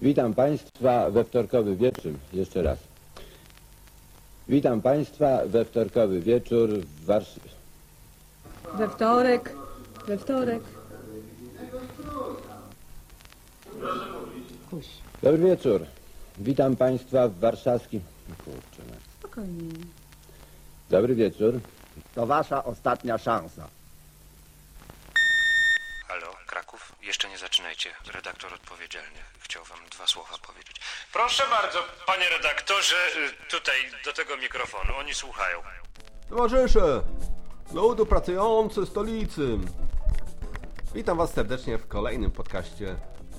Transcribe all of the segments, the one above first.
Witam Państwa we wtorkowy wieczór. Jeszcze raz. Witam Państwa we wtorkowy wieczór w Warszawie. We wtorek, we wtorek. Puść, Dobry wieczór. Witam Państwa w warszawskim... Kurczę, no. spokojnie. Dobry wieczór. To wasza ostatnia szansa. Jeszcze nie zaczynajcie. Redaktor odpowiedzialny chciał wam dwa słowa powiedzieć. Proszę bardzo, panie redaktorze, y, tutaj do tego mikrofonu. Oni słuchają. Towarzysze, ludu pracujący stolicy. Witam Was serdecznie w kolejnym podcaście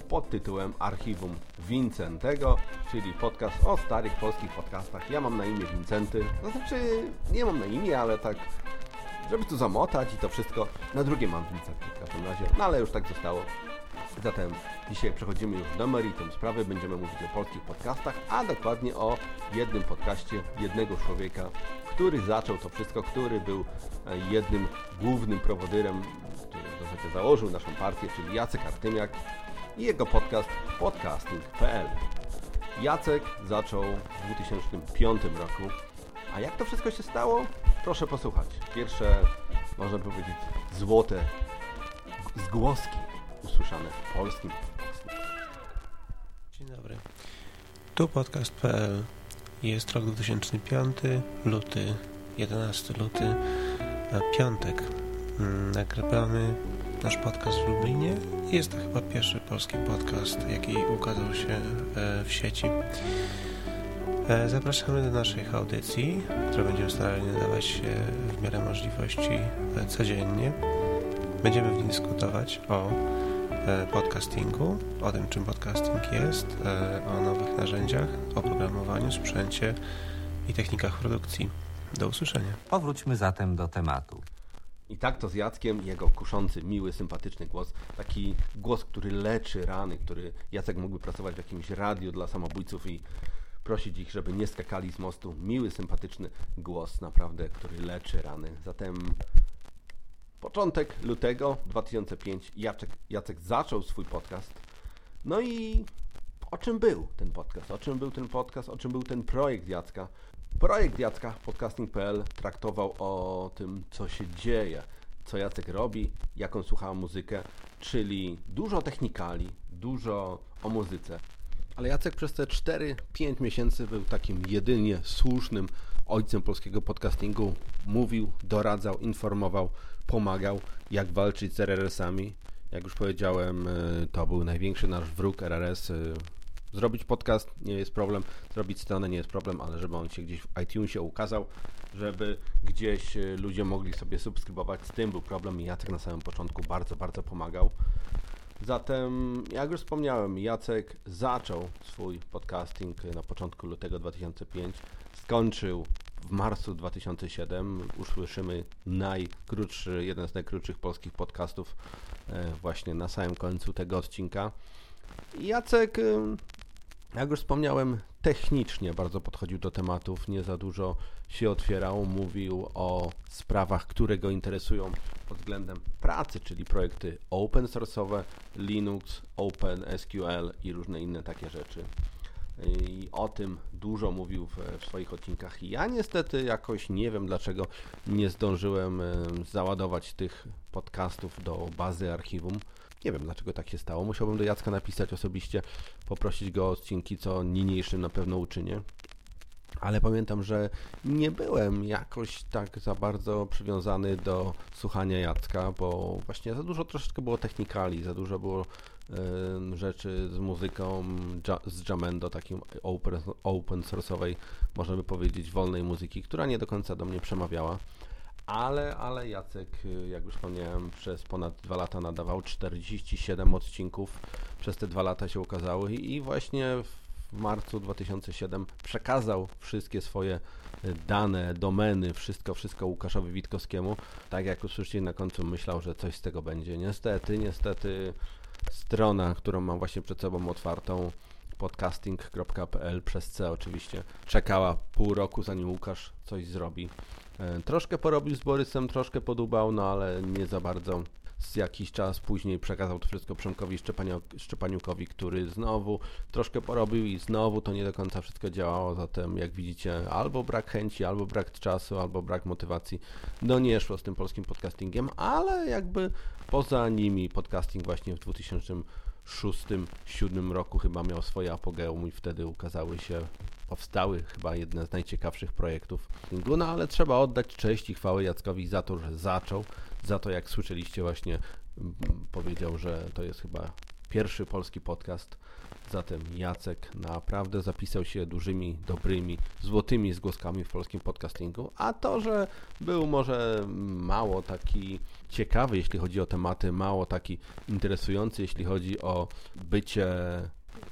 pod tytułem Archiwum Wincentego, czyli podcast o starych polskich podcastach. Ja mam na imię Wincenty, to znaczy nie mam na imię, ale tak, żeby tu zamotać i to wszystko. Na drugie mam Wincenty w każdym razie, no ale już tak zostało. Zatem dzisiaj przechodzimy już do meritum sprawy. Będziemy mówić o polskich podcastach, a dokładnie o jednym podcaście jednego człowieka, który zaczął to wszystko, który był e, jednym głównym prowodyrem, który w zasadzie założył naszą partię, czyli Jacek Artymiak i jego podcast podcasting.pl. Jacek zaczął w 2005 roku. A jak to wszystko się stało? Proszę posłuchać. Pierwsze, można powiedzieć, złote zgłoski usłyszane w polskim. Dzień dobry. Tu podcast.pl. Jest rok 2005, luty, 11 luty, na piątek. Mm, Nagrywamy nasz podcast w Lublinie. Jest to chyba pierwszy polski podcast, jaki ukazał się e, w sieci. E, Zapraszamy do naszych audycji, które będziemy starali nadawać się w miarę możliwości e, codziennie. Będziemy w niej dyskutować o e, podcastingu, o tym czym podcasting jest, e, o nowych narzędziach, o programowaniu, sprzęcie i technikach produkcji. Do usłyszenia. Powróćmy zatem do tematu. I tak to z Jackiem, jego kuszący, miły, sympatyczny głos. Taki głos, który leczy rany, który Jacek mógłby pracować w jakimś radiu dla samobójców i prosić ich, żeby nie skakali z mostu. Miły, sympatyczny głos, naprawdę, który leczy rany. Zatem początek lutego 2005 Jacek, Jacek zaczął swój podcast. No i o czym był ten podcast? O czym był ten podcast? O czym był ten projekt Jacka? Projekt Jacka, podcasting.pl, traktował o tym, co się dzieje, co Jacek robi, jaką słucha muzykę, czyli dużo technikali, dużo o muzyce. Ale Jacek przez te 4-5 miesięcy był takim jedynie słusznym ojcem polskiego podcastingu. Mówił, doradzał, informował, pomagał, jak walczyć z RRS-ami. Jak już powiedziałem, y, to był największy nasz wróg RRS. y, Zrobić podcast nie jest problem, zrobić stronę nie jest problem, ale żeby on się gdzieś w iTunesie ukazał, żeby gdzieś y, ludzie mogli sobie subskrybować, z tym był problem i Jacek na samym początku bardzo, bardzo pomagał. Zatem, jak już wspomniałem, Jacek zaczął swój podcasting na początku lutego 2005, skończył w marcu 2007. Usłyszymy najkrótszy, jeden z najkrótszych polskich podcastów e, właśnie na samym końcu tego odcinka. Jacek, jak już wspomniałem, technicznie bardzo podchodził do tematów, nie za dużo się otwierał, mówił o sprawach, które go interesują pod względem pracy, czyli projekty open source'owe, Linux, OpenSQL i różne inne takie rzeczy. I o tym dużo mówił w, w swoich odcinkach. Ja niestety jakoś nie wiem dlaczego nie zdążyłem em, załadować tych podcastów do bazy archiwum. Nie wiem dlaczego tak się stało. Musiałbym do Jacka napisać osobiście, poprosić go o odcinki, co niniejszym na pewno uczynię. Ale pamiętam, że nie byłem jakoś tak za bardzo przywiązany do słuchania Jacka, bo właśnie za dużo troszeczkę było technikali, za dużo było rzeczy z muzyką, z Jamendo, takim open, open source'owej, można by powiedzieć, wolnej muzyki, która nie do końca do mnie przemawiała. Ale, ale Jacek, y, jak już wspomniałem, przez ponad dwa lata nadawał 47 odcinków. Przez te dwa lata się ukazały i właśnie w marcu 2007 przekazał wszystkie swoje y, dane, domeny, wszystko, wszystko Łukaszowi Witkowskiemu. Tak jak usłyszeli na końcu, myślał, że coś z tego będzie. Niestety, niestety strona, którą mam właśnie przed sobą otwartą, podcasting.pl przez C oczywiście, czekała pół roku zanim Łukasz coś zrobi. E, Troszkę porobił z Borysem, troszkę podubał, no ale nie za bardzo z jakiś czas później przekazał to wszystko Przemkowi Szczepaniukowi, który znowu troszkę porobił i znowu to nie do końca wszystko działało. Zatem, jak widzicie, albo brak chęci, albo brak czasu, albo brak motywacji. No nie szło z tym polskim podcastingiem, ale jakby poza nimi podcasting właśnie w 2006-2007 roku chyba miał swoje apogeum i wtedy ukazały się, powstały chyba jedne z najciekawszych projektów. No ale trzeba oddać cześć i chwałę Jackowi za to, że zaczął, za to jak słyszeliście właśnie mm, powiedział, że to jest chyba pierwszy polski podcast. Zatem Jacek naprawdę zapisał się dużymi, dobrymi, złotymi zgłoskami w polskim podcastingu, a to, że był może mało taki ciekawy, jeśli chodzi o tematy, mało taki interesujący, jeśli chodzi o bycie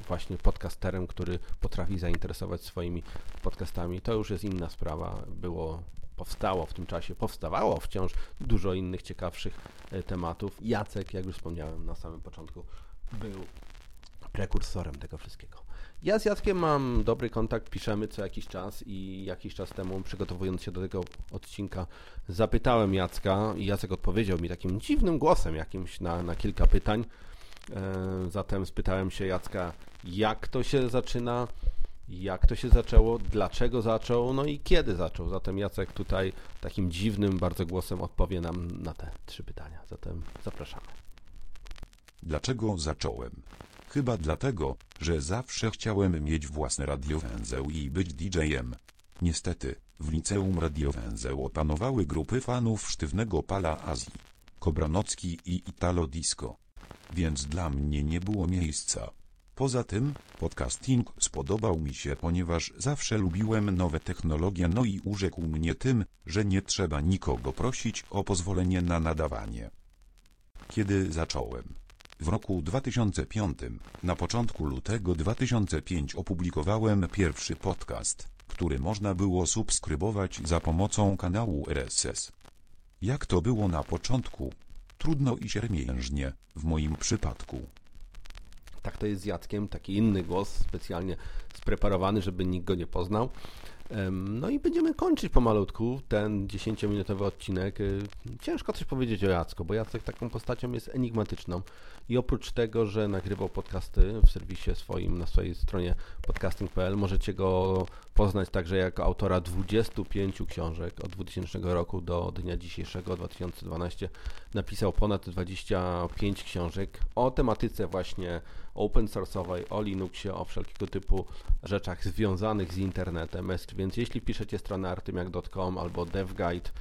właśnie podcasterem, który potrafi zainteresować swoimi podcastami, to już jest inna sprawa. Było powstało w tym czasie, powstawało wciąż dużo innych ciekawszych e, tematów. Jacek, jak już wspomniałem na samym początku, był prekursorem tego wszystkiego. Ja z Jackiem mam dobry kontakt, piszemy co jakiś czas i jakiś czas temu, przygotowując się do tego odcinka, zapytałem Jacka i Jacek odpowiedział mi takim dziwnym głosem jakimś na, na kilka pytań. E, Zatem spytałem się Jacka, jak to się zaczyna, jak to się zaczęło, dlaczego zaczął, no i kiedy zaczął. Zatem Jacek tutaj takim dziwnym bardzo głosem odpowie nam na te trzy pytania. Zatem zapraszamy. Dlaczego zacząłem? Chyba dlatego, że zawsze chciałem mieć własne radiowęzeł i być DJ-em. Niestety, w liceum radiowęzeł opanowały grupy fanów sztywnego pala Azji. Kobranocki i Italo Disco. Więc dla mnie nie było miejsca. Poza tym, podcasting spodobał mi się, ponieważ zawsze lubiłem nowe technologie, no i urzekł mnie tym, że nie trzeba nikogo prosić o pozwolenie na nadawanie. Kiedy zacząłem? W roku 2005, na początku lutego 2005 opublikowałem pierwszy podcast, który można było subskrybować za pomocą kanału RSS. Jak to było na początku? Trudno i siermiężnie, w moim przypadku. Tak to jest z Jackiem, taki inny głos, specjalnie spreparowany, żeby nikt go nie poznał. No i będziemy kończyć pomalutku ten 10-minutowy odcinek. Y, Ciężko coś powiedzieć o Jacku, bo Jacek taką postacią jest enigmatyczną i oprócz tego, że nagrywał podcasty w serwisie swoim, na swojej stronie podcasting.pl, możecie go poznać także jako autora 25 książek od 2000 roku do dnia dzisiejszego 2012. Napisał ponad 25 książek o tematyce właśnie open source'owej, o Linuxie, o wszelkiego typu rzeczach związanych z internetem. Więc jeśli piszecie stronę artymiak.com albo devguide.net,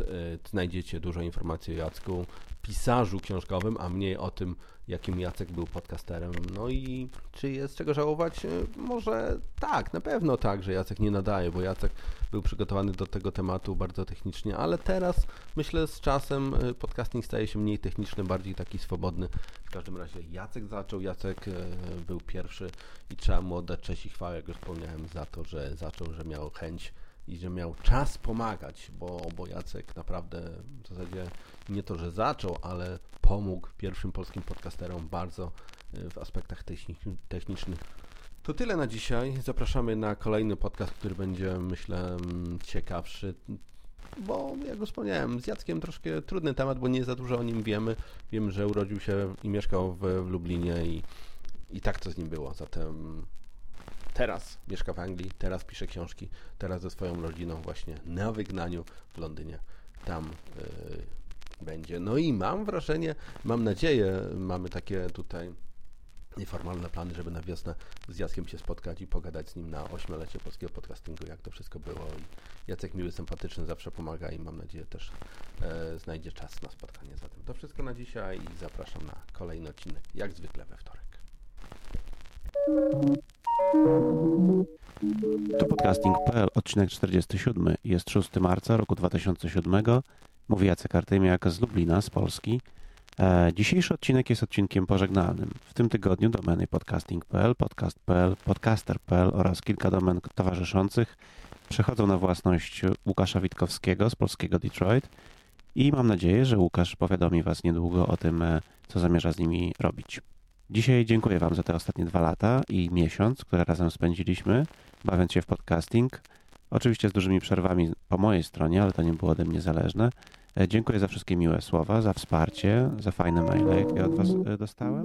y, znajdziecie dużo informacji o Jacku, pisarzu książkowym, a mniej o tym, jakim Jacek był podcasterem. No i czy jest czego żałować? Y, Może tak, na pewno tak, że Jacek nie nadaje, bo Jacek był przygotowany do tego tematu bardzo technicznie, ale teraz myślę z czasem y, podcasting staje się mniej techniczny, bardziej taki swobodny. W każdym razie Jacek zaczął, Jacek był pierwszy i trzeba mu oddać cześć i chwałę, jak już wspomniałem, za to, że zaczął, że miał chęć i że miał czas pomagać, bo, bo Jacek naprawdę w zasadzie nie to, że zaczął, ale pomógł pierwszym polskim podcasterom bardzo y, w aspektach techni- technicznych. To tyle na dzisiaj. Zapraszamy na kolejny podcast, który będzie, myślę, mm, ciekawszy. Bo, jak już wspomniałem, z Jackiem troszkę trudny temat, bo nie za dużo o nim wiemy. Wiem, że urodził się i mieszkał w, w Lublinie i, i tak to z nim było. Zatem teraz mieszka w Anglii, teraz pisze książki, teraz ze swoją rodziną właśnie na wygnaniu w Londynie. Tam yy, będzie. No i mam wrażenie, mam nadzieję, mamy takie tutaj nieformalne plany, żeby na wiosnę z Jackiem się spotkać i pogadać z nim na ośmiolecie polskiego podcastingu, jak to wszystko było. I Jacek miły, sympatyczny, zawsze pomaga i mam nadzieję też e, znajdzie czas na spotkanie. Zatem to wszystko na dzisiaj i zapraszam na kolejny odcinek, jak zwykle we wtorek. To podcasting.pl, odcinek 47. Jest 6 marca roku 2007. Mówi Jacek Artymiak z Lublina, z Polski. E, dzisiejszy odcinek jest odcinkiem pożegnalnym. W tym tygodniu domeny podcasting.pl, podcast.pl, podcaster.pl oraz kilka domen towarzyszących przechodzą na własność Łukasza Witkowskiego z polskiego Detroit i mam nadzieję, że Łukasz powiadomi Was niedługo o tym, e, co zamierza z nimi robić. Dzisiaj dziękuję Wam za te ostatnie dwa lata i miesiąc, które razem spędziliśmy, bawiąc się w podcasting. Oczywiście z dużymi przerwami po mojej stronie, ale to nie było ode mnie zależne. E, Dziękuję za wszystkie miłe słowa, za wsparcie, za fajne maile, jakie od Was e, dostałem.